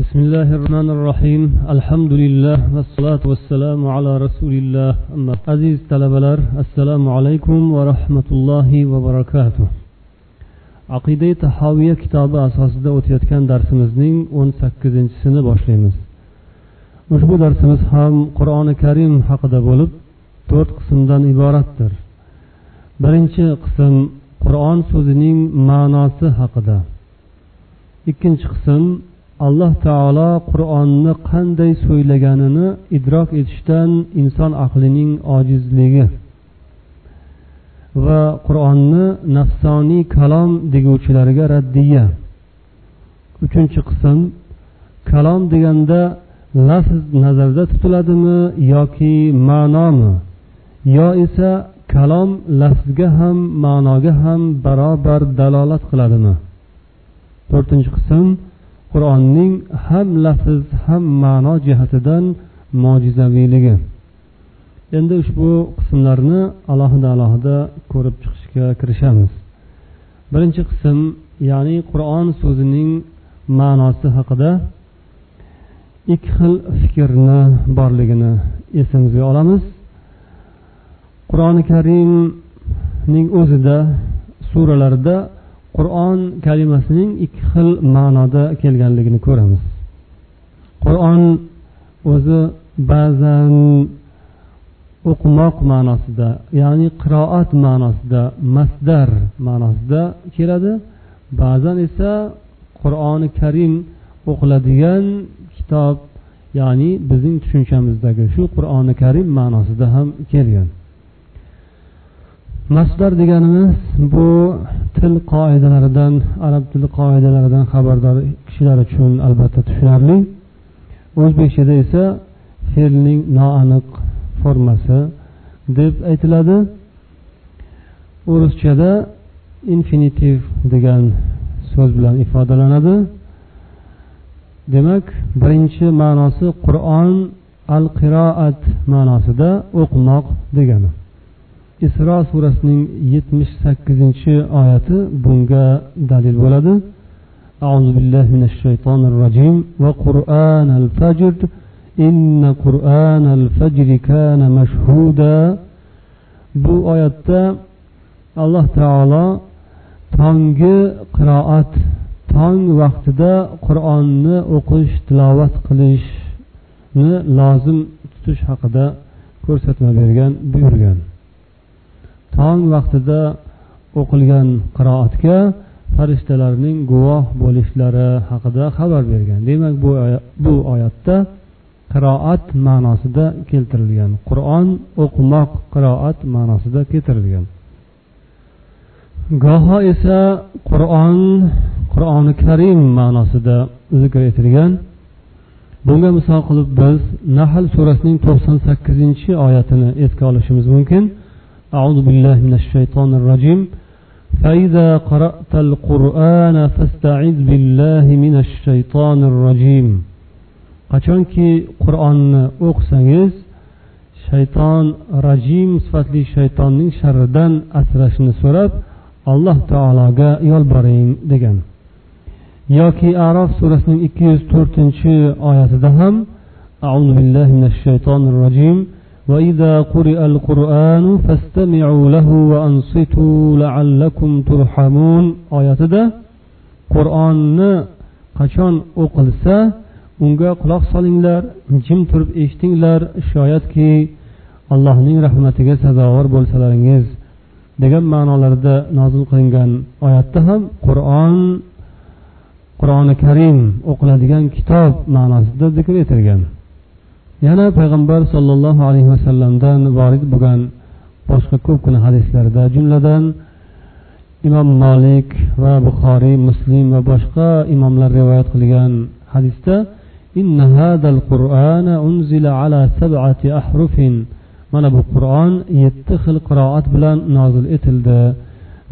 بسم الله الرحمن الرحيم الحمد لله والصلاة والسلام على رسول الله أما عزيز طلبة السلام عليكم ورحمة الله وبركاته aqida tahoviya kitobi asosida o'tayotgan darsimizning o'n sakkizinchisini boshlaymiz ushbu darsimiz ham qur'oni karim haqida bo'lib to'rt qismdan iboratdir birinchi qism qur'on so'zining ma'nosi haqida ikkinchi qism alloh taolo qur'onni qanday so'ylaganini idrok etishdan inson aqlining ojizligi va qur'onni nafsoniy kalom deguvchilarga raddiya. Uchinchi qism kalom deganda lafz nazarda tutiladimi yoki ma'nomi? Yo esa kalom lafzga ham ma'noga ham barobar dalolat qiladimi? To'rtinchi qism qur'onning ham lafz ham ma'no jihatidan mo'jizaviyligi. Endi ushbu qismlarni alohida alohida ko'rib chiqishga kirishamiz. Birinchi qism ya'ni qur'on so'zining ma'nosi haqida ikki xil fikrni borligini esimizga olamiz. Qur'oni karimning o'zida suralarda qur'on kalimasining ikki xil ma'noda kelganligini ko'ramiz. Qur'on o'zi ba'zan o'qimoq ma'nosida ya'ni qiroat ma'nosida masdar ma'nosida keladi. Ba'zan esa qur'oni karim o'qiladigan kitob ya'ni bizning tushunchamizdagi shu qur'oni karim ma'nosida ham kelgan. Masdar deganimiz bu til qoidalaridan arab tili qoidalaridan xabardor kishilar uchun albatta tushunarli. O'zbekchada esa fe'lning noaniq formasi deb aytiladi. O'ruschada infinitiv degan so'z bilan ifodalanadi. Demak birinchi ma'nosi qur'on al qiroat ma'nosida o'qimoq degani. isro surasining yetmish sakkizinchi oyati bunga dalil bo'ladi أعوذ بالله من الشيطان الرجيم وقرآن الفجر إن قرآن الفجر كان مشهودا bu oyatda alloh taolo tonggi qiroat tong vaqtida qur'onni o'qish tilovat qilishni lozim tutish haqida ko'rsatma bergan buyurgan Tong vaqtida o'qilgan qiroatga farishtalarning guvoh bo'lishlari haqida xabar bergan. Demak bu bu oyatda qiroat ma'nosida keltirilgan. Qur'on o'qimoq qiroat ma'nosida keltirilgan. Goho esa qur'on qur'oni karim ma'nosida zikr etilgan. Bunga misol qilib biz nahl surasining to'qson sakkizinchi oyatini esga olishimiz mumkin. أعوذ بالله من الشيطان الرجيم فإذا قرأت القرآن فاستعذ بالله من الشيطان الرجيم qachonki qur'onni o'qisangiz shayton rajim sifatli shaytonning sharridan asrashni so'rab alloh taologa yolboring degan yoki arof surasining ikki yuz to'rtinchi oyatida ham أعوذ بالله من الشيطان الرجيم وإذا قرئ القرآن فاستمعوا له وأنصتوا لعلكم ترحمون oyatida qur'onni qachon o'qilsa unga quloq solinglar jim turib eshitinglar shoyatki allohning rahmatiga sazovor bo'lsalaringiz degan ma'nolarda nozil qilingan oyatda ham qur'on qur'oni karim o'qiladigan kitob ma'nosida zikr etilgan yana payg'ambar sollallohu alayhi vasallamdan vorid bo'lgan boshqa ko'pgina hadislarda jumladan imom molik va buxoriy muslim va boshqa imomlar rivoyat qilgan hadisda إن هذا القرآن أنزل على سبعة أحرف mana bu qur'on yetti xil qiroat bilan nozil etildi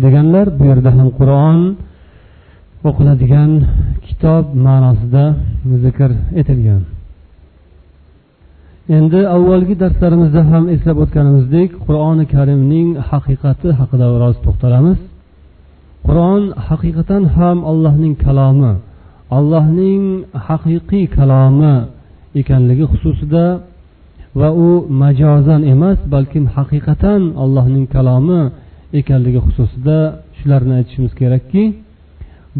deganlar bu yerda ham qur'on o'qiladigan kitob ma'nosida zikr etilgan Endi avvalgi darslarimizda ham eslab o'tganimizdek qur'oni karimning haqiqati haqida biroz to'xtalamiz. Qur'on haqiqatan ham allohning kalomi allohning haqiqiy kalomi ekanligi xususida va u majozan emas balkim haqiqatan allohning kalomi ekanligi xususida shularni aytishimiz kerakki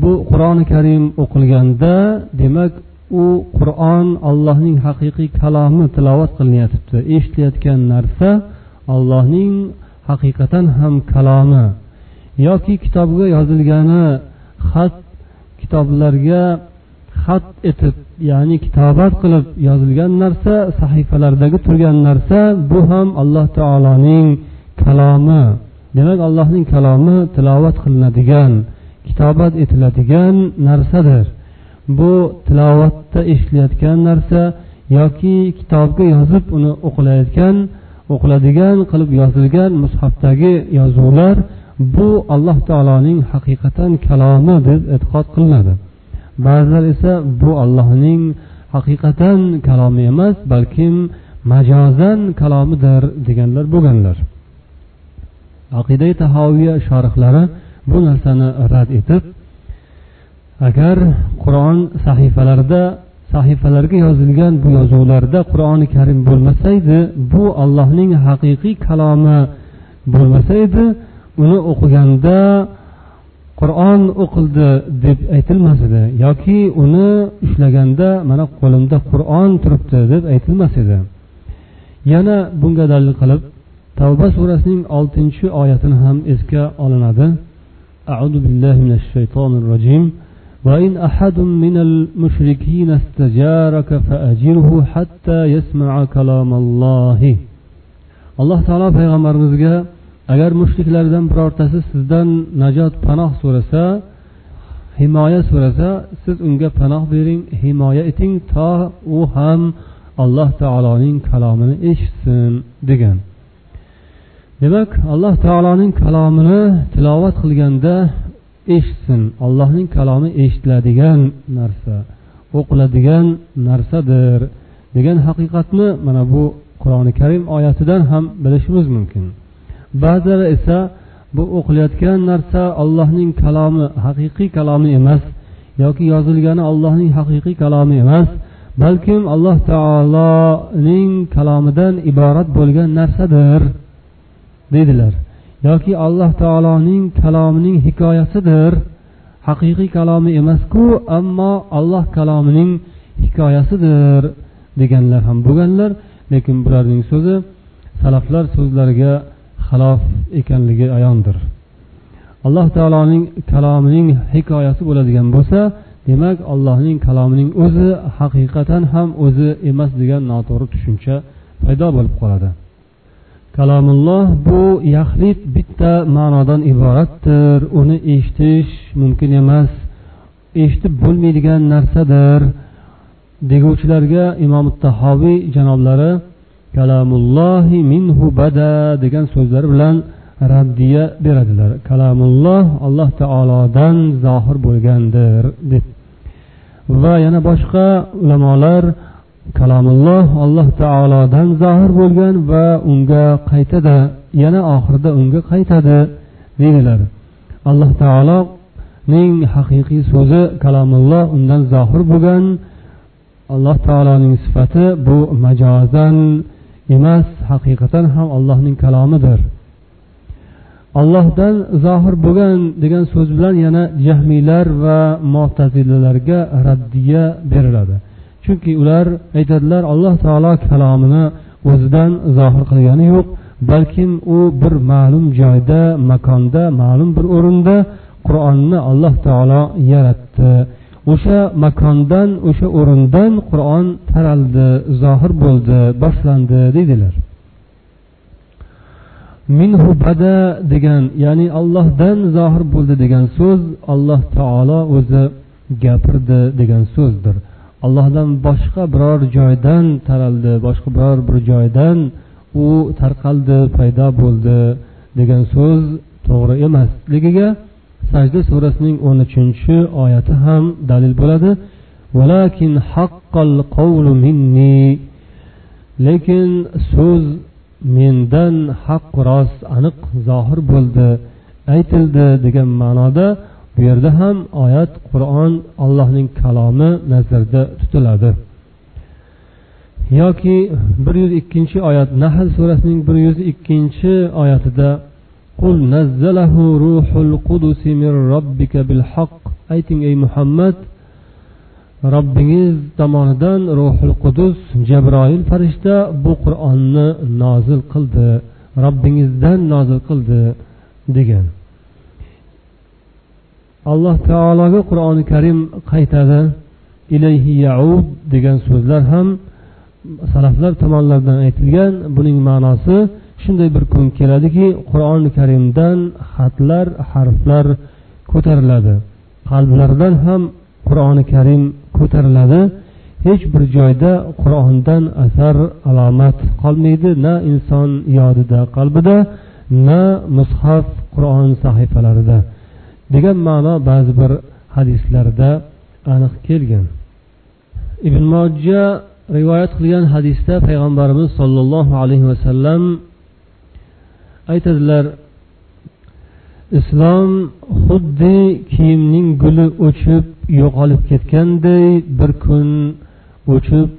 bu qur'oni karim o'qilganda demak u qur'on allohning haqiqiy kalomi tilovat qilinayotibdi eshitilayotgan narsa allohning haqiqatan ham kalomi yoki kitobga yozilgani xat kitoblarga xat etib ya'ni kitobat qilib yozilgan narsa sahifalardagi turgan narsa bu ham alloh taoloning kalomi. Demak allohning kalomi tilovat qilinadigan kitobat etiladigan narsadir. Bu tilovatda eshitilayotgan narsa yoki kitobga yozib uni o'qilayotgan o'qiladigan qilib yozilgan mushafdagi yozuvlar bu alloh taoloning haqiqatan kalomi deb e'tiqod qilinadi. Ba'zilar esa bu allohning haqiqatan kalomi emas balkim majozan kalomidir deganlar bo'lganlar. Aqida tahoviya shorihlari bu narsani rad etib agar qur'on sahifalarida sahifalarga yozilgan bu yozuvlarda qur'oni karim bo'lmasa edi bu allohning haqiqiy kalomi bo'lmasa edi uni o'qiganda qur'on o'qildi deb aytilmas edi yoki uni ushlaganda mana qo'limda qur'on turibdi deb aytilmas edi yana bunga dalil qilib tavba surasining oltinchi oyatini ham esga olinadi أعوذ بالله من الشيطان الرجيم وإن أحد من المشركين استجارك فأجره حتى يسمع كلام الله alloh taolo payg'ambarimizga agar mushriklardan birortasi sizdan najot panoh so'rasa himoya so'rasa siz unga panoh bering himoya eting to u ham alloh taoloning kalomini eshitsin degan demak alloh taoloning kalomini tilovat qilganda eshitsin. Allohning kalomi eshitiladigan narsa o'qiladigan narsadir degan haqiqatni mana bu qur'oni karim oyatidan ham bilishimiz mumkin. Ba'zilar esa bu o'qilayotgan narsa allohning kalomi haqiqiy kalomi emas yoki yozilgani allohning haqiqiy kalomi emas balkim alloh taoloning kalomidan iborat bo'lgan narsadir deydilar. Yoki alloh taoloning kalomining hikoyasidir. Haqiqiy kalomi emasku ammo alloh kalomining hikoyasidir deganlar ham bo'lganlar. Lekin bularning so'zi salaflar so'zlariga xilof ekanligi ayondir. Alloh taoloning kalomining hikoyasi bo'ladigan bo'lsa demak allohning kalomining o'zi haqiqatan ham o'zi emas degan noto'g'ri tushuncha paydo bo'lib qoladi. Kalomulloh bu yaxlit bitta ma'nodan iboratdir. Uni eshitish mumkin emas. Eshitib bo'lmaydigan narsadir. Deguvchilarga imom tahoviy janoblari kalamullohi minhu bada degan so'zlar bilan raddiya beradilar. Kalamulloh alloh taolodan zohir bo'lgandir deb. Va yana boshqa ulamolar kalomulloh alloh taolodan zohir bo'lgan va unga qaytadi. Yana oxirida unga qaytadi deydilar. Alloh taoloning haqiqiy so'zi kalomulloh undan zohir bo'lgan. Alloh taoloning sifati bu majozan emas haqiqatan ham allohning kalomidir. Allohdan zohir bo'lgan degan so'z bilan yana jahmiylar va mo'tazilalarga raddiya beriladi. Chunki ular aytadilar alloh taolo kalomini o'zidan zohir qilgani yo'q balkim u bir ma'lum joyda makonda ma'lum bir o'rinda qur'onni alloh taolo yaratdi. O'sha makondan o'sha o'rindan qur'on taraldi zohir bo'ldi boshlandi deydilar. Minhu bada degan ya'ni allohdan zohir bo'ldi degan so'z alloh taolo o'zi gapirdi degan so'zdir. Allohdan boshqa biror joydan taraldi boshqa biror bir joydan u tarqaldi paydo bo'ldi degan so'z to'g'ri emasligiga sajda surasining o'n uchinchi oyati ham dalil bo'ladi. Lekin so'z mendan haq rost aniq zohir bo'ldi aytildi degan ma'noda bu yerda ham oyat qur'on allohning kalomi nazarda tutiladi yoki bir yuz ikkinchi oyat nahl surasining bir yuz ikkinchi oyatida قل نزله روح القدس من ربك بالحق ayting ey muhammad robbingiz tomonidan ruhul qudus jabroil farishta bu qur'onni nozil qildi robbingizdan nozil qildi degan Alloh taologa qur'oni karim qaytadi. Ilayhi yaud degan so'zlar ham salaflar tomonidan aytilgan. Buning ma'nosi shunday bir kun keladiki qur'oni karimdan xatlar harflar ko'tariladi. Qalblardan ham qur'oni karim ko'tariladi. Hech bir joyda qur'ondan asar alomat qolmaydi. Na inson yodida qalbida na mushaf qur'on sahifalarida. Degan ma'no ba'zi bir hadislarda aniq kelgan. Ibn mojja rivoyat qilgan hadisda payg'ambarimiz sollallohu alayhi vasallam aytadilar islom xuddi kiyimning guli o'chib yo'qolib ketganday bir kun o'chib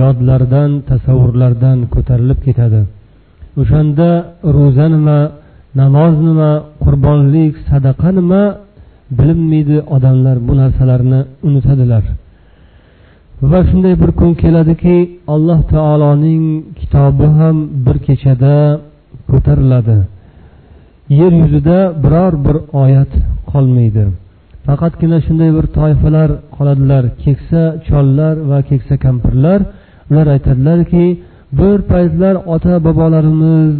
yodlardan tasavvurlardan ko'tarilib ketadi. O'shanda ro'za nima namoz nima qurbonlik sadaqa nima bilinmaydi odamlar bu narsalarni unutadilar. Va shunday bir kun keladiki alloh taoloning kitobi ham bir kechada ko'tariladi. Yer yuzida biror bir oyat qolmaydi. Faqatgina shunday bir toifalar qoladilar. Keksa chollar va keksa kampirlar ular aytadilarki bir paytlar ota bobolarimiz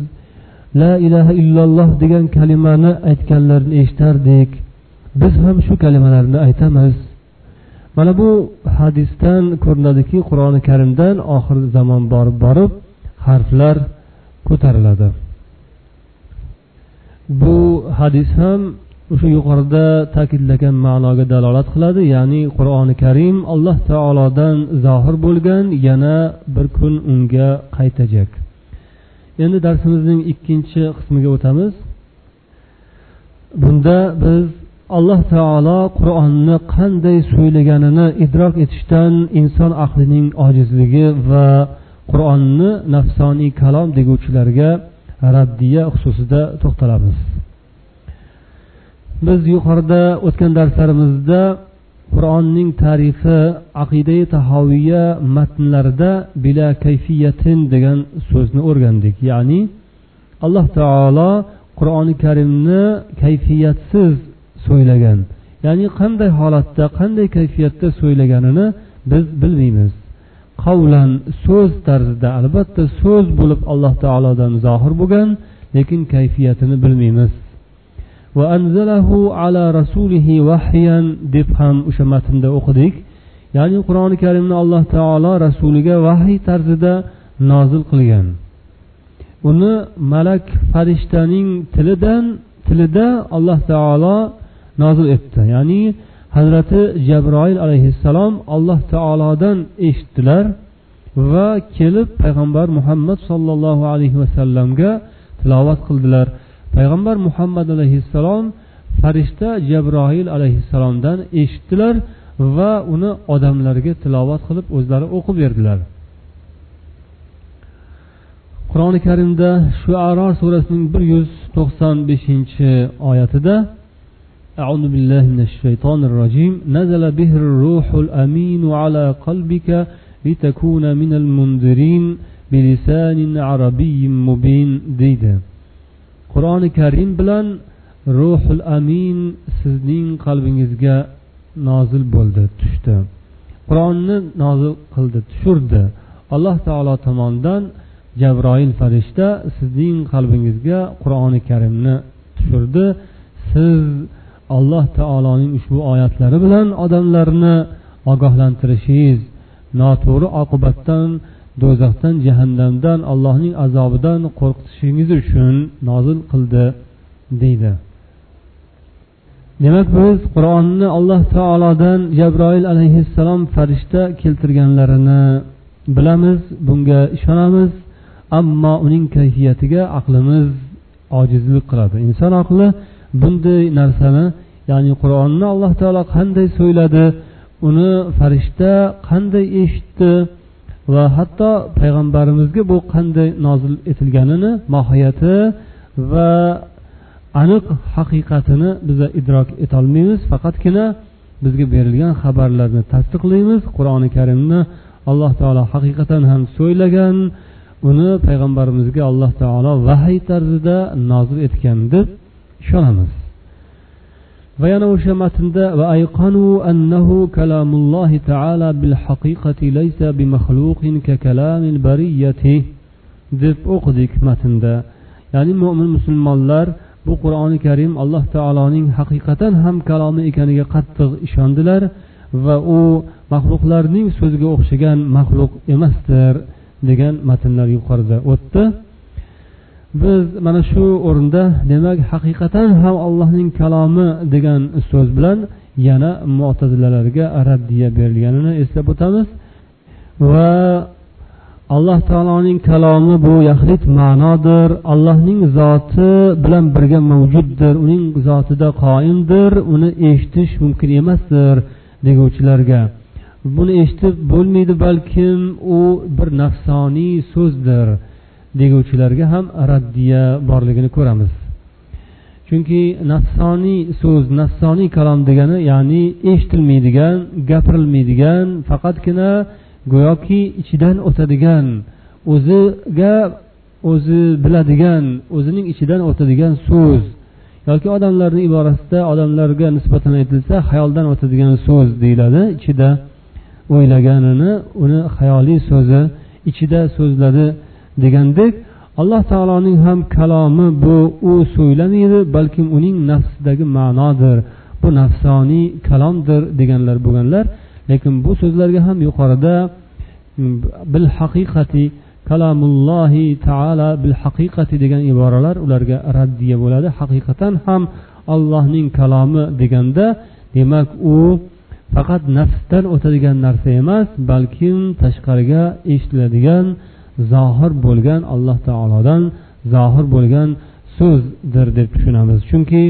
la ilaha illalloh degan kalimani aytganlarini eshitardik. Biz ham shu kalimalarni aytamiz. Mana bu hadisdan ko'rinadiki qur'oni karimdan oxir zamon borib borib harflar ko'tariladi. Bu hadis ham o'sha yuqorida ta'kidlagan ma'noga dalolat qiladi ya'ni qur'oni karim alloh taolodan zohir bo'lgan yana bir kun unga qaytajak endi darsimizning ikkinchi qismiga o'tamiz. Bunda biz alloh taolo qur'onni qanday so'ylaganini idrok etishdan inson aqlining ojizligi va qur'onni nafsoniy kalom deguvchilarga raddiya xususida to'xtalamiz. Biz yuqorida o'tgan darslarimizda qur'onning tarifi aqidai tahoviya matnlarida bila kayfiyatin degan so'zni o'rgandik. Ya'ni alloh taolo qur'oni karimni kayfiyatsiz so'ylagan. Ya'ni qanday holatda qanday kayfiyatda so'ylaganini biz bilmaymiz. Qavlan so'z tarzida albatta so'z bo'lib alloh taolodan zohir bo'lgan lekin kayfiyatini bilmaymiz. Va anzalahu ala rasulihi vahyan deb ham o'sha matnda o'qidik ya'ni qur'oni karimni alloh taolo rasuliga vahiy tarzida nozil qilgan uni malak farishtaning tilidan tilida alloh taolo nozil etdi ya'ni hazrati jabroil alayhissalom alloh taolodan eshitdilar va kelib payg'ambar muhammad sollallohu alayhi vasallamga tilovat qildilar payg'ambar muhammad alayhissalom farishta jabroil alayhissalomdan eshitdilar va uni odamlarga tilovat qilib o'zlari o'qib berdilar qur'oni karimda shuaro surasining bir yuz to'qson beshinchi oyatida أعوذ بالله من الشيطان الرجيم نزل به الروح الأمين على قلبك لتكون من المنذرين بلسان عربي مبين deydi qur'oni karim bilan ruhul amin sizning qalbingizga nozil bo'ldi tushdi. Qur'onni nozil qildi tushirdi. Alloh taolo tomonidan jabroil farishta sizning qalbingizga qur'oni karimni tushirdi. Siz alloh taoloning ushbu oyatlari bilan odamlarni ogohlantirishingiz noto'g'ri oqibatdan do'zaxdan jahannamdan allohning azobidan qo'rqitishingiz uchun nozil qildi deydi. Demak biz qur'onni alloh taolodan jabroil alayhissalom farishta keltirganlarini bilamiz bunga ishonamiz ammo uning kayfiyatiga aqlimiz ojizlik qiladi. Inson aqli bunday narsani ya'ni qur'onni alloh taolo qanday so'yladi uni farishta qanday eshitdi va hatto payg'ambarimizga bu qanday nozil etilganini mohiyati va aniq haqiqatini biza idrok etolmaymiz. Faqatgina bizga berilgan xabarlarni tasdiqlaymiz. Qur'oni karimni alloh taolo haqiqatan ham so'ylagan uni payg'ambarimizga alloh taolo vahiy tarzida nozil etgan deb ishonamiz. Va yana o'sha matnda va ayqanu annahu kalamullohi taala bil haqiqati laysa bi ka kalamil bariyati deb o'qidik matnda. Ya'ni mo'min musulmonlar bu qur'oni karim alloh taoloning haqiqatan ham kalomi ekaniga qattiq ishondilar va u maxluqlarning so'ziga o'xshagan maxluq emasdir degan matnlar yuqorida o'tdi. Biz mana shu o'rinda demak haqiqatan ham allohning kalomi degan so'z bilan yana mo'tazilalarga raddiya berilganini eslab o'tamiz. Va alloh taoloning kalomi bu yaxlit ma'nodir. Allohning zoti bilan birga mavjuddir. Uning zotida qoimdir. Uni eshitish mumkin emasdir deguvchilarga. Buni eshitib bo'lmaydi balkim u bir nafsoniy so'zdir. Deguvchilarga ham raddiya borligini ko'ramiz. Chunki nafsoniy so'z nafsoniy kalom degani ya'ni eshitilmaydigan gapirilmaydigan faqatgina go'yoki ichidan o'tadigan o'ziga o'zi biladigan o'zining ichidan o'tadigan so'z yoki odamlarni iborasida odamlarga nisbatan aytilsa xayoldan o'tadigan so'z deyiladi. Ichida o'ylaganini uni xayoliy so'zi ichida so'zladi degandek alloh taoloning ham kalomi bu u so'ylamaydi balkim uning nafsidagi ma'nodir bu nafsoniy kalomdir deganlar bo'lganlar. Lekin bu so'zlarga ham yuqorida bil haqiqati kalamullohi taala bil haqiqati degan iboralar ularga raddiya bo'ladi. Haqiqatan ham allohning kalomi deganda demak u faqat nafsdan o'tadigan narsa emas balkim tashqariga eshitiladigan zohir bo'lgan alloh taolodan zohir bo'lgan so'zdir deb tushunamiz. Chunki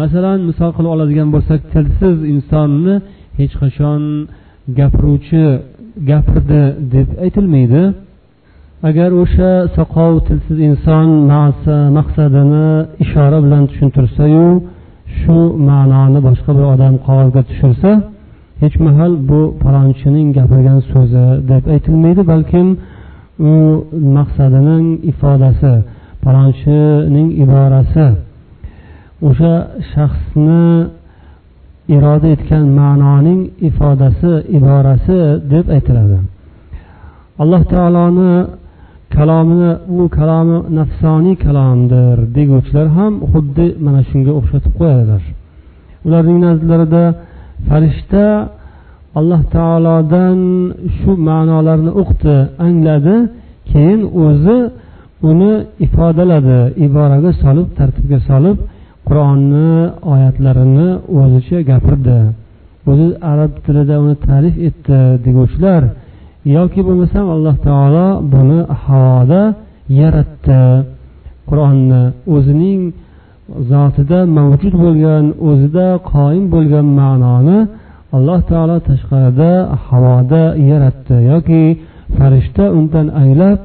masalan misol qilib oladigan bo'lsak tilsiz insonni hech qachon gapiruvchi gapirdi deb aytilmaydi. Agar o'sha soqov tilsiz inson maqsadini ishora bilan tushuntirsayu shu ma'noni boshqa bir odam qog'ozga tushirsa hech mahal bu palonchining gapirgan so'zi deb aytilmaydi balkim u maqsadining ifodasi palonchining iborasi o'sha shaxsni iroda etgan ma'noning ifodasi iborasi deb aytiladi. Alloh taoloni kalomini u kalomi nafsoniy kalomdir deguvchilar ham xuddi mana shunga o'xshatib qo'yadilar. Ularning nazdlarida farishta alloh taolodan shu ma'nolarni uqdi angladi keyin o'zi uni ifodaladi iboraga solib tartibga solib qur'onni oyatlarini o'zicha gapirdi. O'zi arab tilida uni ta'rif etdi deguvchilar yoki bo'lmasam alloh taolo buni havoda yaratdi. Qur'onni o'zining zotida mavjud bo'lgan o'zida qoyim bo'lgan ma'noni alloh taolo tashqarida havoda yaratdi yoki farishta undan aylab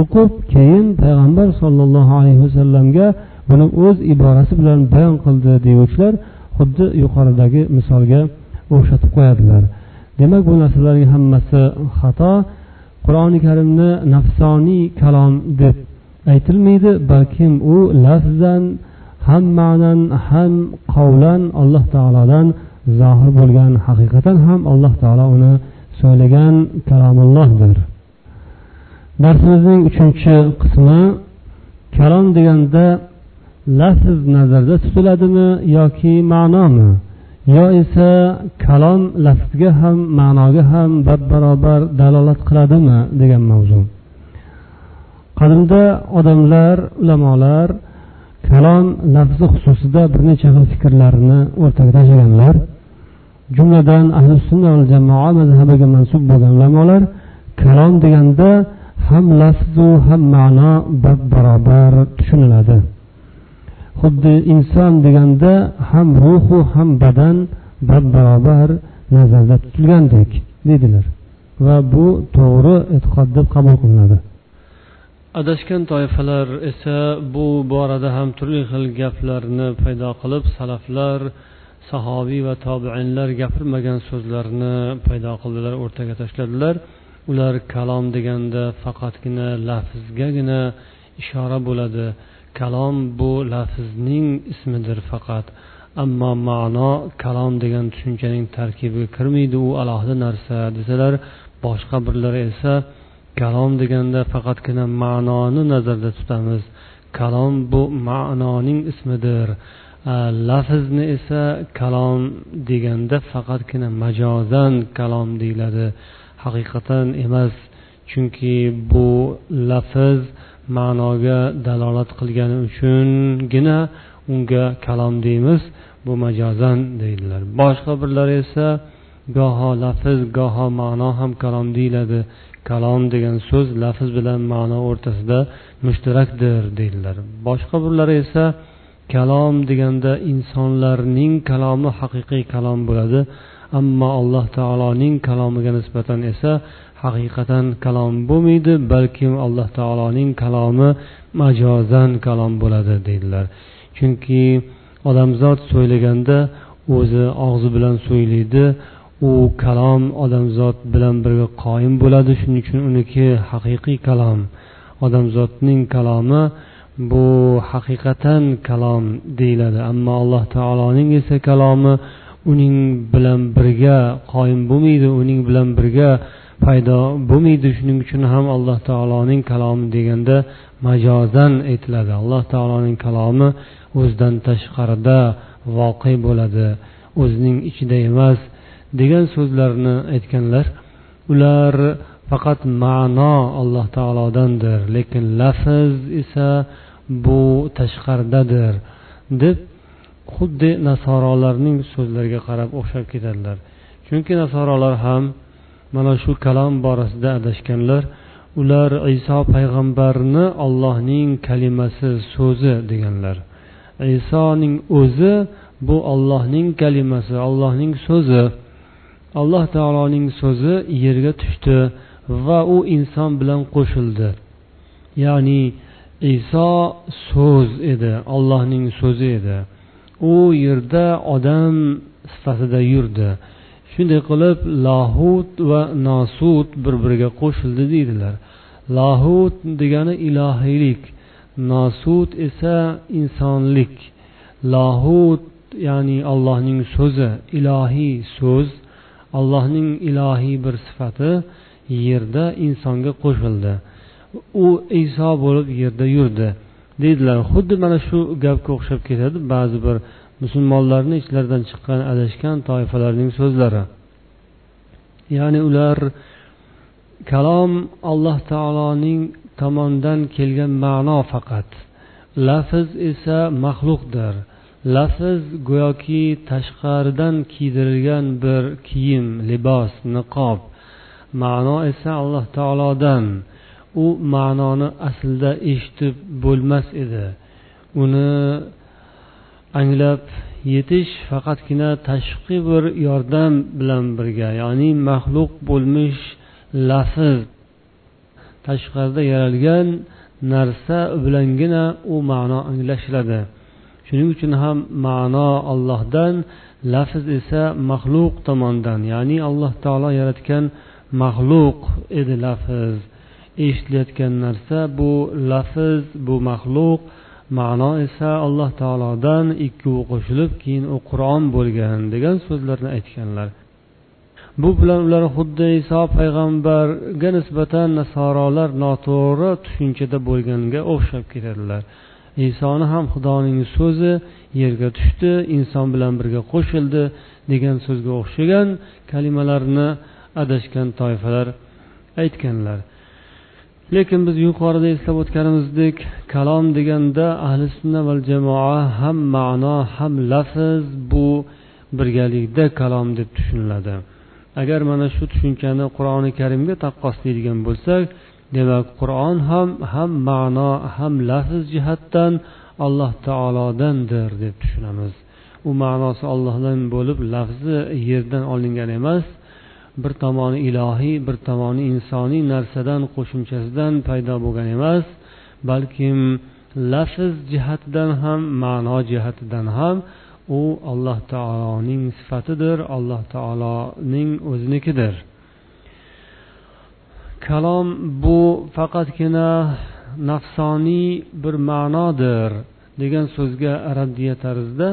o'qib keyin payg'ambar sollallohu alayhi vasallamga buni o'z iborasi bilan bayon qildi deguvchilar xuddi yuqoridagi misolga o'xshatib qo'yadilar. Demak bu narsalarning hammasi xato. Qur'oni karimni nafsoniy kalom deb aytilmaydi balkim u lafzan ham ma'nan ham qavlan alloh taolodan zohir bo'lgan haqiqatan ham alloh taolo uni so'ylagan kalomullohdir. Darsimizning uchinchi qismi kalom deganda lafz nazarda tutiladimi yoki ma'nomi? Yo esa kalom lafzga ham ma'noga ham bab barobar dalolat qiladimi degan mavzu. Qadimda odamlar ulamolar kalom lafzi xususida bir necha xil fikrlarni o'rtaga tashlaganlar jumladan ahli sunna va jamoa mazhabiga mansub bo'lgan ulamolar kalom deganda ham lafzu ham ma'no bab barobar tushuniladi. Xuddi inson deganda ham ruhu ham badan bab barobar nazarda tutilgandek dedilar va bu to'g'ri e'tiqod deb qabul qilinadi. Adashgan toifalar esa bu borada ham turli xil gaplarni paydo qilib salaflar sahobiy va tobiinlar gapirmagan so'zlarni paydo qildilar o'rtaga tashladilar. Ular kalom deganda faqatgina lafzgagina ishora bo'ladi. Kalom bu lafzning ismidir faqat. Ammo ma'no kalom degan tushunchaning tarkibiga kirmaydi u alohida narsa desalar boshqa birlari esa kalom deganda faqatgina ma'noni nazarda tutamiz. Kalom bu ma'noning ismidir. Э, lafzni esa kalom deganda faqatgina majozan kalom deyiladi. Haqiqatan emas chunki bu lafz ma'noga dalolat qilgani uchungina unga kalom deymiz bu majozan deydilar. Boshqa birlari esa goho lafz goho ma'no ham kalom deyiladi. Kalom degan so'z lafz bilan ma'no o'rtasida mushtarakdir deydilar. Boshqa birlari esa kalom deganda insonlarning kalomi haqiqiy kalom bo'ladi ammo alloh taoloning kalomiga nisbatan esa haqiqatan kalom bo'lmaydi balkim alloh taoloning kalomi majozan kalom bo'ladi deydilar. Chunki odamzod so'ylaganda o'zi og'zi bilan so'ylaydi u kalom odamzod bilan birga qoyim bo'ladi shuning uchun uniki haqiqiy kalom. Odamzodning kalomi bu haqiqatan kalom deyiladi. Ammo alloh taoloning esa kalomi uning bilan birga qoyim bo'lmaydi uning bilan birga paydo bo'lmaydi. Shuning uchun ham alloh taoloning kalomi deganda majozan aytiladi. Alloh taoloning kalomi o'zidan tashqarida voqe bo'ladi o'zining ichida emas degan so'zlarni aytganlar. Ular faqat ma'no alloh taolodandir lekin lafz esa bu tashqaridadir deb xuddi nasorolarning so'zlariga qarab o'xshab ketadilar. Chunki nasorolar ham mana shu kalom borasida adashganlar ular iso payg'ambarni ollohning kalimasi so'zi deganlar. Isoning o'zi bu ollohning kalimasi ollohning so'zi alloh taoloning so'zi yerga tushdi va u inson bilan qo'shildi. Ya'ni iso so'z edi ollohning so'zi edi. U yerda odam sifatida yurdi. Shunday qilib lahut va nosut bir biriga qo'shildi deydilar. Lahut degani ilohiylik nosut esa insonlik. Lahut ya'ni allohning so'zi ilohiy so'z allohning ilohiy bir sifati yerda insonga qo'shildi. U iso bo'lib yerda yurdi. Deydilar xuddi mana shu gapga o'xshab ketadi ba'zi bir musulmonlarni ichlaridan chiqqan adashgan toifalarning so'zlari. Ya'ni ular kalom alloh taoloning tomonidan kelgan ma'no faqat. Lafz esa maxluqdir. Lafz go'yoki tashqaridan kiydirilgan bir kiyim libos niqob. Ma'no esa alloh taolodan. U ma'noni aslida eshitib bo'lmas edi. Uni anglab yetish faqatgina tashqi bir yordam bilan birga ya'ni maxluq bo'lmish lafz tashqarida yaralgan narsa bilangina u ma'no anglashiladi. Shuning uchun ham ma'no allohdan lafz esa maxluq tomonidan ya'ni alloh taolo yaratgan maxluq edi lafz. Eshitilayotgan narsa bu lafz bu maxluq ma'no esa alloh taolodan ikkovi qo'shilib keyin u qur'on bo'lgan degan so'zlarni aytganlar. Bu bilan ular xuddi iso payg'ambarga nisbatan nasorolar noto'g'ri tushunchada bo'lganga o'xshab ketadilar. Isoni ham xudoning so'zi yerga tushdi inson bilan birga qo'shildi degan so'zga o'xshagan kalimalarni adashgan toifalar aytganlar. Lekin biz yuqorida eslab o'tganimizdek kalom deganda ahli sunna va jamoa ham ma'no ham lafz bu birgalikda kalom deb tushuniladi. Agar mana shu tushunchani qur'oni karimga taqqoslaydigan bo'lsak demak qur'on ham ham ma'no ham lafz jihatdan alloh taolodandir deb tushunamiz. U ma'nosi ollohdan bo'lib lafzi yerdan olingan emas bir tomoni ilohiy bir tomoni insoniy narsadan qo'shimchasidan paydo bo'lgan emas balkim lafz jihatidan ham ma'no jihatidan ham u alloh taoloning sifatidir alloh taoloning o'zinikidir. Kalom bu faqatgina nafsoniy bir ma'nodir degan so'zga raddiya tarzda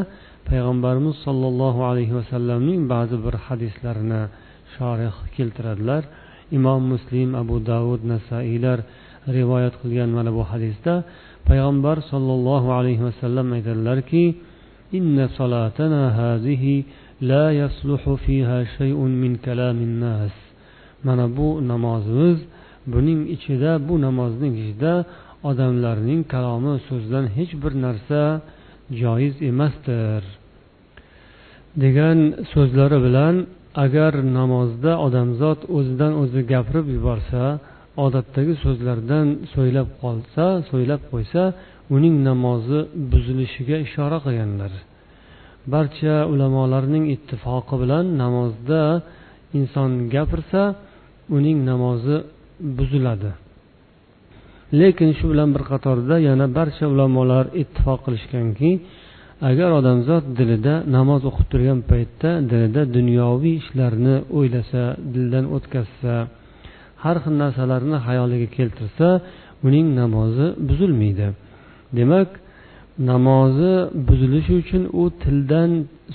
payg'ambarimiz sollallohu alayhi vasallamning ba'zi bir hadislarini shorih keltiradilar. Imom muslim abu davud nasaiylar rivoyat qilgan mana bu hadisda payg'ambar sollallohu alayhi vasallam aytadilarki inna solatana hazihi la yasluhu fiha shay'un min kalamin nas. Mana bu namozimiz buning ichida bu namozning ichida odamlarning kalomi so'zidan hech bir narsa joiz emasdir. Degan so'zlari bilan agar namozda odamzod o'zidan o'zi gapirib yuborsa odatdagi so'zlardan so'ylab qolsa so'ylab qo'ysa uning namozi buzilishiga ishora qilganlar. Barcha ulamolarning ittifoqi bilan namozda inson gapirsa uning namozi buziladi. Lekin shu bilan bir qatorda yana barcha ulamolar ittifoq qilishganki agar odamzod dilida namoz o'qib turgan paytda dilida dunyoviy ishlarni o'ylasa dildan o'tkazsa har xil narsalarni xayoliga keltirsa uning namozi buzilmaydi. Demak namozi buzilishi uchun u tildan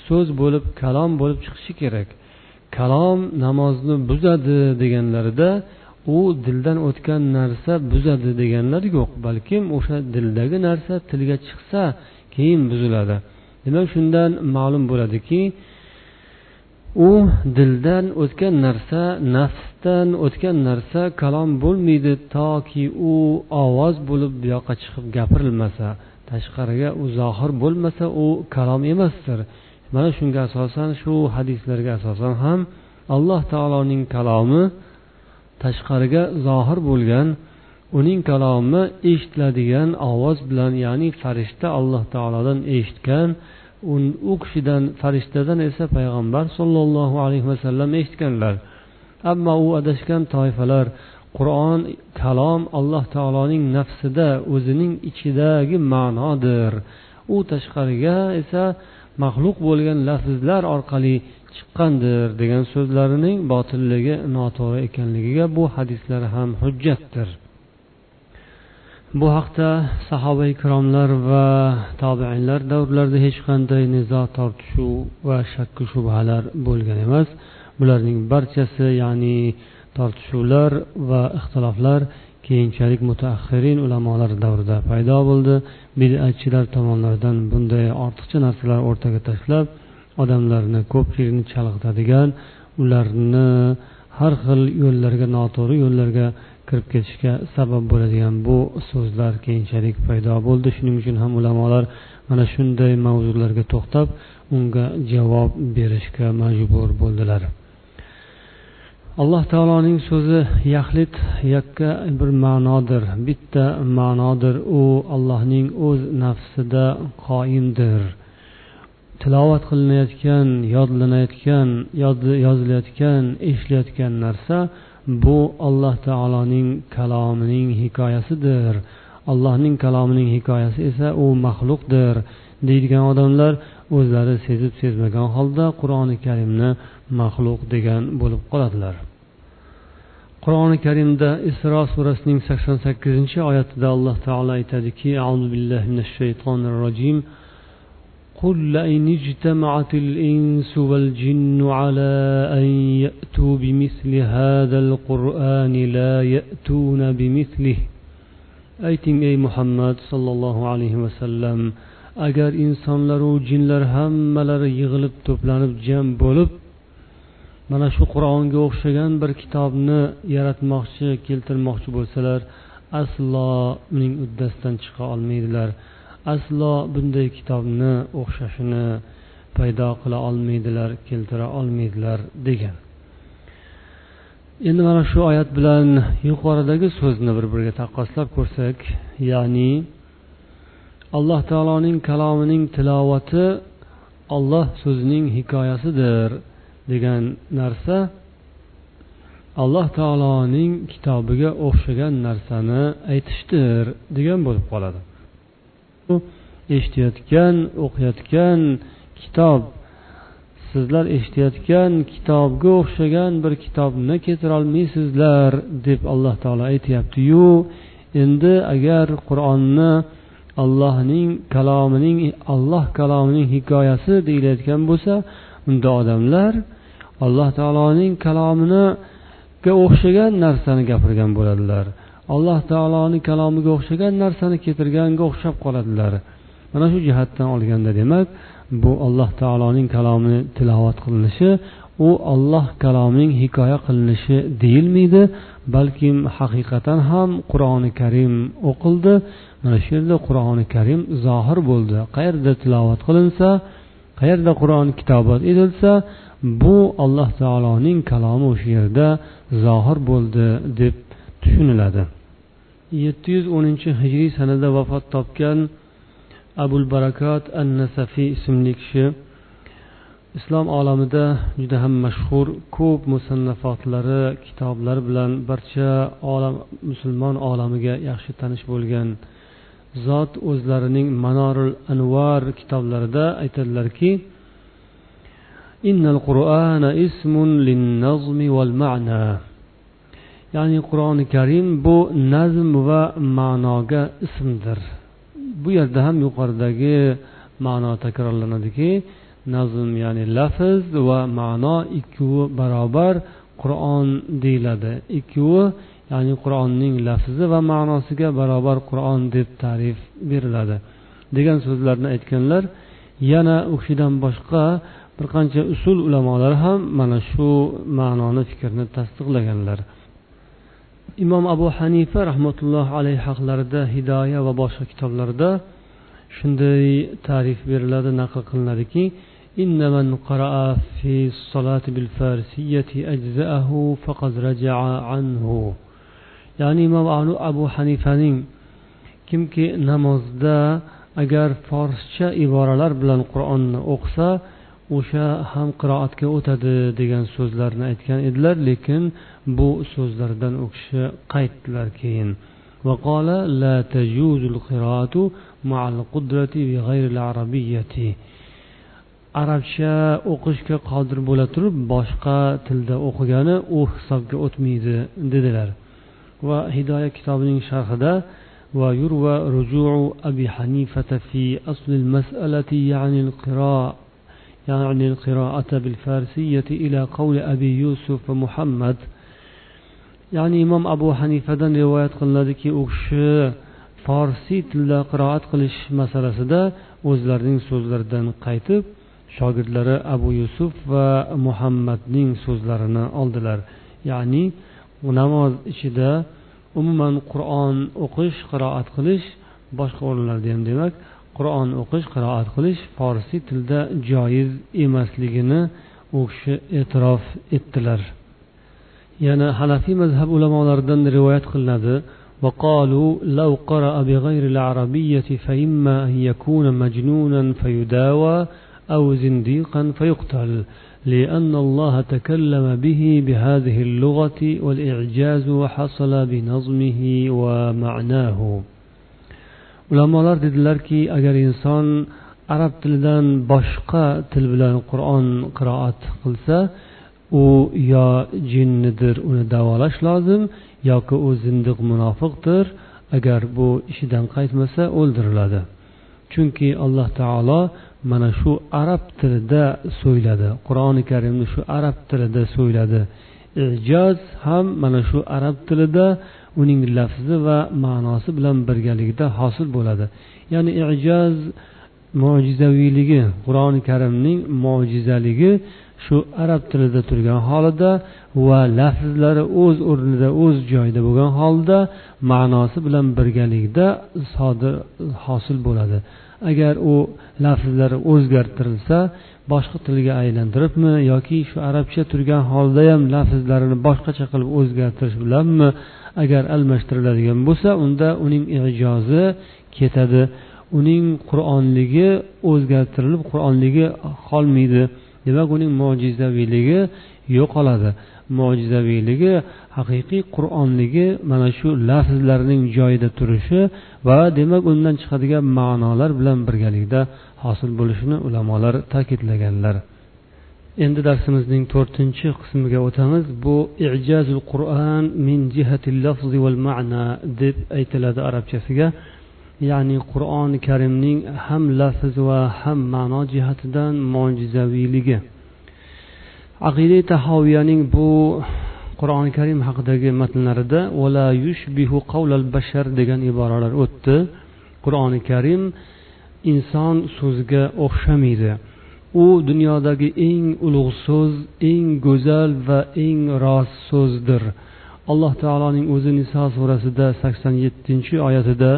so'z bo'lib kalom bo'lib chiqishi kerak. Kalom namozni buzadi deganlarida u dildan o'tgan narsa buzadi deganlar yo'q balkim o'sha dildagi narsa tilga chiqsa keyin buziladi. Demak shundan ma'lum bo'ladiki u dildan o'tgan narsa nafsdan o'tgan narsa kalom bo'lmaydi toki u ovoz bo'lib bu yoqqa chiqib gapirilmasa tashqariga u zohir bo'lmasa u kalom emasdir. Mana shunga asosan shu hadislarga asosan ham alloh taoloning kalomi tashqariga zohir bo'lgan uning kalomi eshitiladigan ovoz bilan ya'ni farishta alloh taolodan eshitgan u kishidan farishtadan esa payg'ambar sollallohu alayhi vasallam eshitganlar. Ammo u adashgan toifalar qur'on kalom alloh taoloning nafsida o'zining ichidagi ma'nodir. U tashqariga esa maxluq bo'lgan lafzlar orqali chiqqandir degan so'zlarining botilligi noto'g'ri ekanligiga bu hadislar ham hujjatdir. Bu haqda sahoba ikromlar va tobeinlar davrlarida hech qanday nizo tortishuv va shakku shubhalar bo'lgan emas. Bularning barchasi ya'ni tortishuvlar va ixtiloflar keyinchalik mutaaxirin ulamolar davrida paydo bo'ldi. Bidatchilar tomonidan bunday ortiqcha narsalar o'rtaga tashlab odamlarni ko'pchilikni chalg'itadigan ularni har xil yo'llarga noto'g'ri yo'llarga kirib ketishga sabab bo'ladigan bu so'zlar keyinchalik paydo bo'ldi. Shuning uchun ham ulamolar mana shunday mavzularga to'xtab unga javob berishga majbur bo'ldilar. Alloh taoloning so'zi yaxlit yakka bir ma'nodir bitta ma'nodir. U allohning o'z nafsida qoimdir. Tilovat qilinayotgan yodlanayotgan yozilayotgan eshitilayotgan narsa bu alloh taoloning kalomining hikoyasidir. Allohning kalomining hikoyasi esa u maxluqdir deydigan odamlar o'zlari sezib sezmagan holda qur'oni karimni maxluq degan bo'lib qoladilar. Qur'oni karimda isro surasining sakson sakkizinchi oyatida alloh taolo aytadiki auzu billahi minash shaytonir rojim. قل لئن اجتمعت الإنس والجن على أن يأتوا بمثل هذا القرآن لا يأتون بمثله ayting ey muhammad sollallohu alayhi vasallam agar insonlaru jinlar hammalari yig'ilib to'planib jam bo'lib mana shu qur'onga o'xshagan bir kitobni yaratmoqchi keltirmoqchi bo'lsalar aslo uning uddasidan chiqa olmaydilar Aslo bunday kitobni o'xshashini paydo qila olmaydilar keltira olmaydilar degan. Endi mana shu oyat bilan yuqoridagi so'zni bir biriga taqqoslab ko'rsak ya'ni alloh taoloning kalomining tilovati olloh so'zining hikoyasidir degan narsa alloh taoloning kitobiga o'xshagan narsani aytishdir degan bo'lib qoladi. Eshitayotgan o'qiyotgan kitob. Sizlar eshitayotgan kitobga o'xshagan bir kitobni keltirolmaysizlar deb alloh taolo aytyaptiyu. Endi agar qur'onni allohning kalomining alloh kalomining hikoyasi deyilayotgan bo'lsa unda odamlar alloh taoloning kalominiga o'xshagan narsani gapirgan bo'ladilar. Alloh taoloni kalomiga o'xshagan narsani keltirganga o'xshab qoladilar. Mana shu jihatdan olganda demak bu alloh taoloning kalomini tilovat qilinishi u olloh kalomining hikoya qilinishi deyilmaydi balkim haqiqatan ham qur'oni karim o'qildi. Mana shu yerda qur'oni karim zohir bo'ldi. Qayerda tilovat qilinsa qayerda qur'on kitobat etilsa bu alloh taoloning kalomi o'sha yerda zohir bo'ldi deb tushuniladi. Yetti yuz o'ninchi hijriy sanada vafot topgan abul barakat an nasafiy ismli kishi islom olamida juda ham mashhur ko'p musannafotlari kitoblari bilan barcha olam musulmon olamiga yaxshi tanish bo'lgan zot o'zlarining manorul anvar kitoblarida aytadilarki innal qur'ana ismun linnazmi val ma'na. Ya'ni qur'oni karim bu nazm va ma'noga ismdir. Bu yerda ham yuqoridagi ma'no takrorlanadiki nazm ya'ni lafz va ma'no ikkovi barobar qur'on deyiladi. Ikkovi ya'ni qur'onning lafzi va ma'nosiga barobar qur'on deb ta'rif beriladi. Degan so'zlarni aytganlar yana u kishidan boshqa bir qancha usul ulamolar ham mana shu ma'noni fikrni tasdiqlaganlar. imom abu hanifa rahmatullohi alayhi haqlarida hidoya va boshqa kitoblarda shunday ta'rif beriladi naql qilinadiki إن من قرأ في الصلاة بالفارسية أجزأه فقد رجع عنه ya'ni imom abu hanifaning kimki namozda agar forscha iboralar bilan qur'onni o'qisa o'sha ham qiroatga o'tadi degan so'zlarni aytgan edilar lekin bu so'zlardan u kishi qaytdilar keyin وقال لا تجوز القراءة مع القدرة بغير العربية arabcha o'qishga qodir bo'la turib boshqa tilda o'qigani u hisobga o'tmaydi dedilar va hidoya kitobining sharhida ويروى رجوع أبي حنيفة في أصل المسألة يعني القراءة يعني القراءة بالفارسية إلى قول أبي يوسف محمد ya'ni imom abu hanifadan rivoyat qilinadiki u kishi forsiy tilda qiroat qilish masalasida o'zlarining so'zlaridan qaytib shogirdlari abu yusuf va muhammadning so'zlarini oldilar ya'ni namoz ichida umuman qur'on o'qish qiroat qilish boshqa o'rinlarda ham demak qur'on o'qish qiroat qilish forsiy tilda joiz emasligini u kishi e'tirof etdilar yana hanafiy mazhab ulamolaridan rivoyat qilinadi وقالوا لو قرأ بغير العربية فإما أن يكون مجنونا فيداوى أو زنديقا فيقتل لأن الله تكلم به بهذه اللغة والإعجاز حصل بنظمه ومعناه ulamolar dedilarki agar inson arab tilidan boshqa til bilan qur'on qiroat qilsa u yo jinnidir uni davolash lozim yoki u zindiq munofiqdir. Agar bu ishidan qaytmasa o'ldiriladi. Chunki alloh taolo mana shu arab tilida so'yladi qur'oni karimni shu arab tilida so'yladi. Ijoz ham mana shu arab tilida uning lafzi va ma'nosi bilan birgalikda hosil bo'ladi. Ya'ni ijoz mo'jizaviyligi qur'oni karimning mo'jizaligi shu arab tilida turgan holida va lafzlari o'z o'rnida o'z joyida bo'lgan holda ma'nosi bilan birgalikda sodir hosil bo'ladi. Agar u lafzlari o'zgartirilsa boshqa tilga aylantiribmi yoki shu arabcha turgan holda ham lafzlarini boshqacha qilib o'zgartirish bilanmi agar almashtiriladigan bo'lsa unda uning ijozi ketadi. Uning qur'onligi o'zgartirilib qur'onligi qolmaydi. Demak uning mo'jizaviyligi yo'qoladi. Mo'jizaviyligi haqiqiy qur'onligi mana shu lafzlarning joyida turishi va demak undan chiqadigan ma'nolar bilan birgalikda hosil bo'lishini ulamolar ta'kidlaganlar. Endi darsimizning to'rtinchi qismiga o'tamiz. Bu ijazul qur'on min jihati lafzi val ma'na deb aytiladi arabchasiga. Ya'ni qur'oni karimning ham lafz va ham ma'no jihatidan mo'jizaviyligi. Aqida tahoviyaning bu qur'oni karim haqidagi matnlarida yushbihu bashar degan iboralar o'tdi. Qur'oni karim inson so'ziga o'xshamaydi. u dunyodagi eng ulug' so'z eng go'zal va eng rost so'zdir alloh taoloning o'zi niso surasida sakson yettinchi oyatida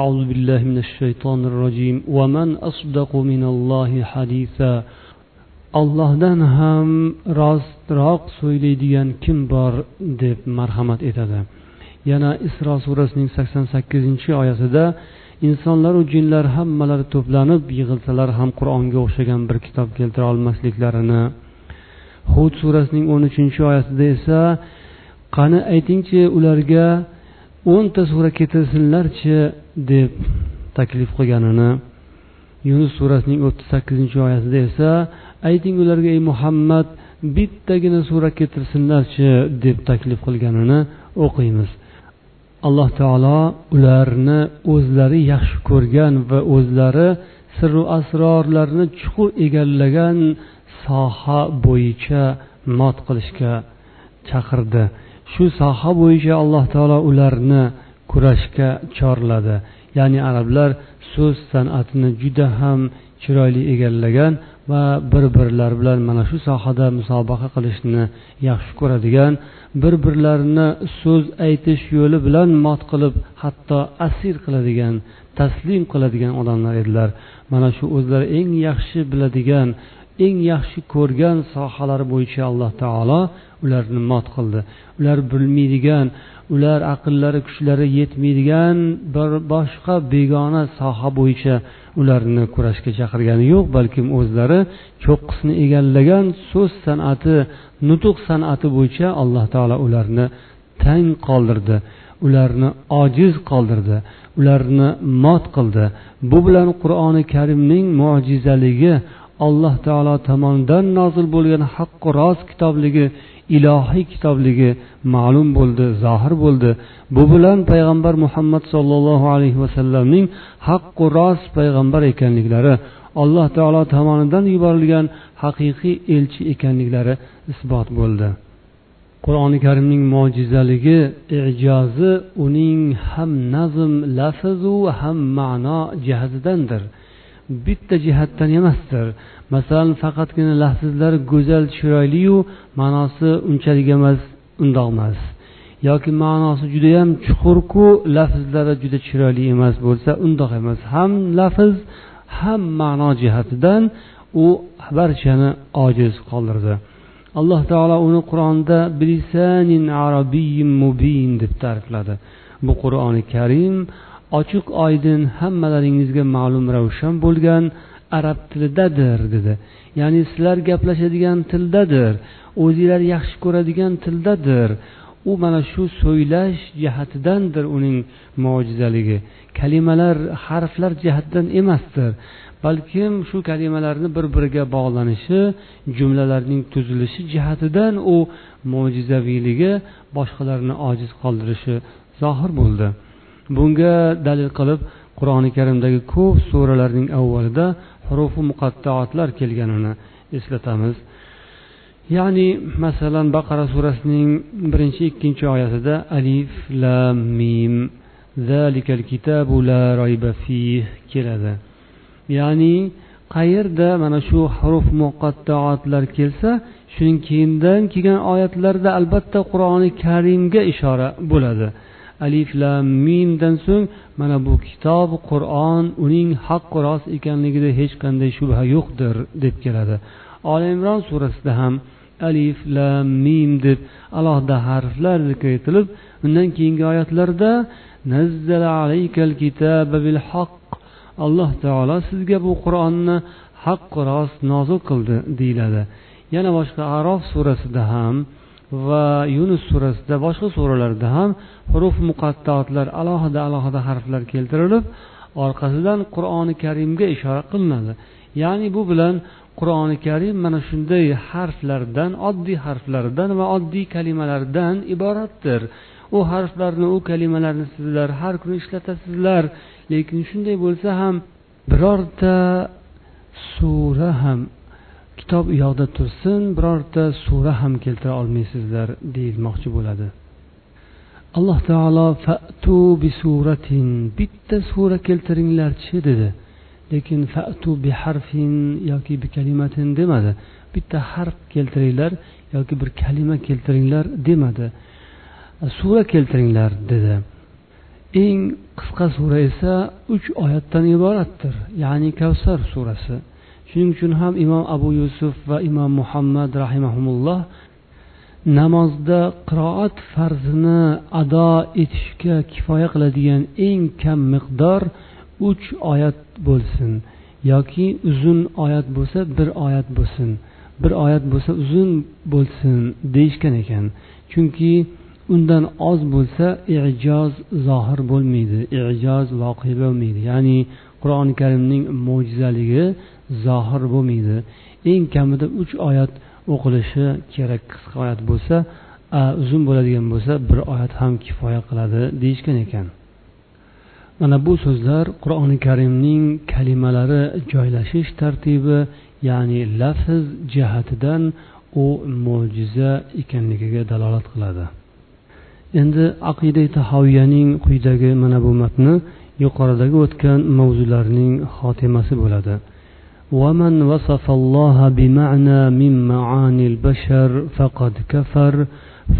أعوذ بالله من الشيطان الرجيم ومن أصدق من الله حديثا ollohdan ham rostroq so'ylaydigan kim bor deb marhamat etadi yana isro surasining sakson sakkizinchi oyatida insonlaru jinlar hammalari to'planib yig'ilsalar ham qur'onga o'xshagan bir kitob keltira olmasliklarini. Hud surasining o'n uchinchi oyatida esa qani aytingchi ularga o'nta sura keltirsinlarchi? deb taklif qilganini. Yunus surasining o'ttiz sakkizinchi oyatida esa ayting ularga ey muhammad bittagina sura keltirsinlarchi? deb taklif qilganini o'qiymiz. Alloh taolo ularni o'zlari yaxshi ko'rgan va o'zlari sirru asrorlarni chuqur egallagan soha bo'yicha mot qilishga chaqirdi. Shu soha bo'yicha alloh taolo ularni kurashga chorladi. Ya'ni arablar so'z san'atini juda ham chiroyli egallagan va bir birlari bilan mana shu sohada musobaqa qilishni yaxshi ko'radigan bir birlarini so'z aytish yo'li bilan mot qilib hatto asir qiladigan taslim qiladigan odamlar edilar. Mana shu o'zlari eng yaxshi biladigan eng yaxshi ko'rgan sohalari bo'yicha alloh taolo ularni mot qildi. Ular bilmaydigan ular aqllari kuchlari yetmaydigan bir boshqa begona soha bo'yicha ularni kurashga chaqirgani yo'q balkim o'zlari cho'qqisini egallagan so'z san'ati nutuq san'ati bo'yicha alloh taolo ularni tang qoldirdi ularni ojiz qoldirdi ularni mot qildi. Bu bilan qur'oni karimning mo'jizaligi alloh taolo tomonidan nozil bo'lgan haqqu rost kitobligi ilohiy kitobligi ma'lum bo'ldi zohir bo'ldi. Bu bilan payg'ambar muhammad sollallohu alayhi vasallamning haqqu rost payg'ambar ekanliklari alloh taolo tomonidan yuborilgan haqiqiy elchi ekanliklari isbot bo'ldi. Qur'oni karimning mo'jizaligi ijozi uning ham nazm lafzu ham ma'no jihatidandir bitta jihatdan emasdir. Masalan faqatgina lafzlar go'zal chiroyliyu ma'nosi unchalik emas undoq emas. Yoki ma'nosi judayam chuqurku lafzlari juda chiroyli emas bo'lsa undoq emas. Ham lafz ham ma'no jihatidan u barchani ojiz qoldirdi. Alloh taolo uni qur'onda bilisanin arabiyyin mubin deb ta'rifladi. Bu qur'oni karim ochiq oydin hammalaringizga ma'lum ravshan bo'lgan arab tilidadir dedi. Ya'ni sizlar gaplashadigan tildadir o'zinglar yaxshi ko'radigan tildadir. U mana shu so'ylash jihatidandir uning mo'jizaligi. Kalimalar harflar jihatidan emasdir balkim shu kalimalarni bir biriga bog'lanishi jumlalarning tuzilishi jihatidan u mo'jizaviyligi boshqalarni ojiz qoldirishi zohir bo'ldi. Bunga dalil qilib qur'oni karimdagi ko'p suralarning avvalida hurufi muqattaotlar kelganini eslatamiz. Ya'ni masalan baqara surasining birinchi ikkinchi oyatida alif lam mim zalikal kitabu la rayba fih keladi. Ya'ni qayerda mana shu huruf muqattaotlar kelsa shuning keyindan kelgan oyatlarda albatta qur'oni karimga ishora bo'ladi. Alif lam mimdan so'ng mana bu kitob qur'on uning haqqi rost ekanligida hech qanday shubha yo'qdir deb keladi. Oli imron surasida ham alif lam mim deb alohida harflar zikr etilib undan keyingi oyatlarda nazzala alaykal kitaba bil haqq alloh taolo sizga bu qur'onni haqqu rost nozil qildi deyiladi. Yana boshqa arof surasida ham va yunus surasida boshqa suralarda ham huruf muqattoatlar alohida alohida harflar keltirilib orqasidan qur'oni karimga ishora qilinadi. Ya'ni bu bilan qur'oni karim mana shunday harflardan oddiy harflardan va oddiy kalimalardan iboratdir. U harflarni u kalimalarni sizlar har kuni ishlatasizlar lekin shunday bo'lsa ham birorta sura ham kitob u yoqda tursin birorta sura ham keltira olmaysizlar deyilmoqchi bo'ladi. Alloh taolo fatu bi suratin bitta sura keltiringlarchi dedi. Lekin fatu bi harfin yoki bi kalimatin demadi. Bitta harf keltiringlar yoki bir kalima keltiringlar demadi. Sura keltiringlar dedi. Eng qisqa sura esa uch oyatdan iboratdir ya'ni kavsar surasi. Shuning uchun ham imom abu yusuf va imom muhammad rahimahumulloh namozda qiroat farzini ado etishga kifoya qiladigan eng kam miqdor uch oyat bo'lsin yoki uzun oyat bo'lsa bir oyat bo'lsin. Bir oyat bo'lsa uzun bo'lsin deyishgan ekan. Chunki undan oz bo'lsa ijoz zohir bo'lmaydi ijoz voqe bo'lmaydi. Ya'ni qur'oni karimning mo'jizaligi zohir bo'lmaydi. Eng kamida uch oyat o'qilishi kerak qisqa oyat bo'lsa uzun bo'ladigan bo'lsa bir oyat ham kifoya qiladi deyishgan ekan. Mana bu so'zlar qur'oni karimning kalimalari joylashish tartibi ya'ni lafz jihatidan u mo'jiza ekanligiga dalolat qiladi. Endi aqida tahoviyaning quyidagi mana bu matni yuqoridagi o'tgan mavzularning xotimasi bo'ladi. ومن وصف الله بمعنى من معاني البشر فقد كفر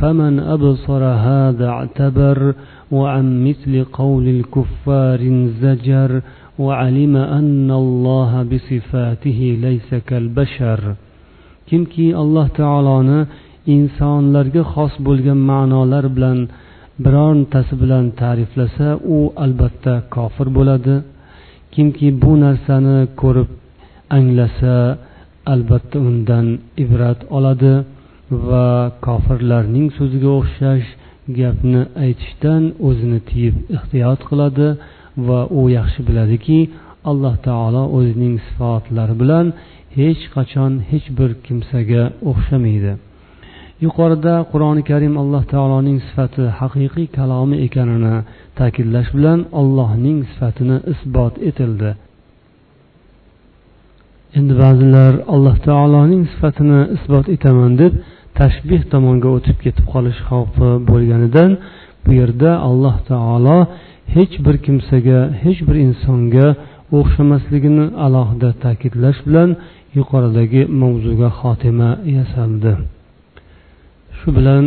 فمن أبصر هذا اعتبر وعن مثل قول الكفار انزجر وعلم أن الله بصفاته ليس كالبشر kimki alloh taoloni insonlarga xos bo'lgan ma'nolar bilan birontasi bilan ta'riflasa u albatta kofir bo'ladi kimki bu narsani ko'rib anglasa albatta undan ibrat oladi va kofirlarning so'ziga o'xshash gapni aytishdan o'zini tiyib ehtiyot qiladi va u yaxshi biladiki alloh taolo o'zining sifatlari bilan hech qachon hech bir kimsaga o'xshamaydi. Yuqorida qur'oni karim alloh taoloning sifati haqiqiy kalomi ekanini ta'kidlash bilan allohning sifatini isbot etildi. Endi ba'zilar alloh taoloning sifatini isbot etaman deb tashbih tomonga o'tib ketib qolish xavfi bo'lganidan bu yerda alloh taolo hech bir kimsaga hech bir insonga o'xshamasligini alohida ta'kidlash bilan yuqoridagi mavzuga xotima yasaldi. Shu bilan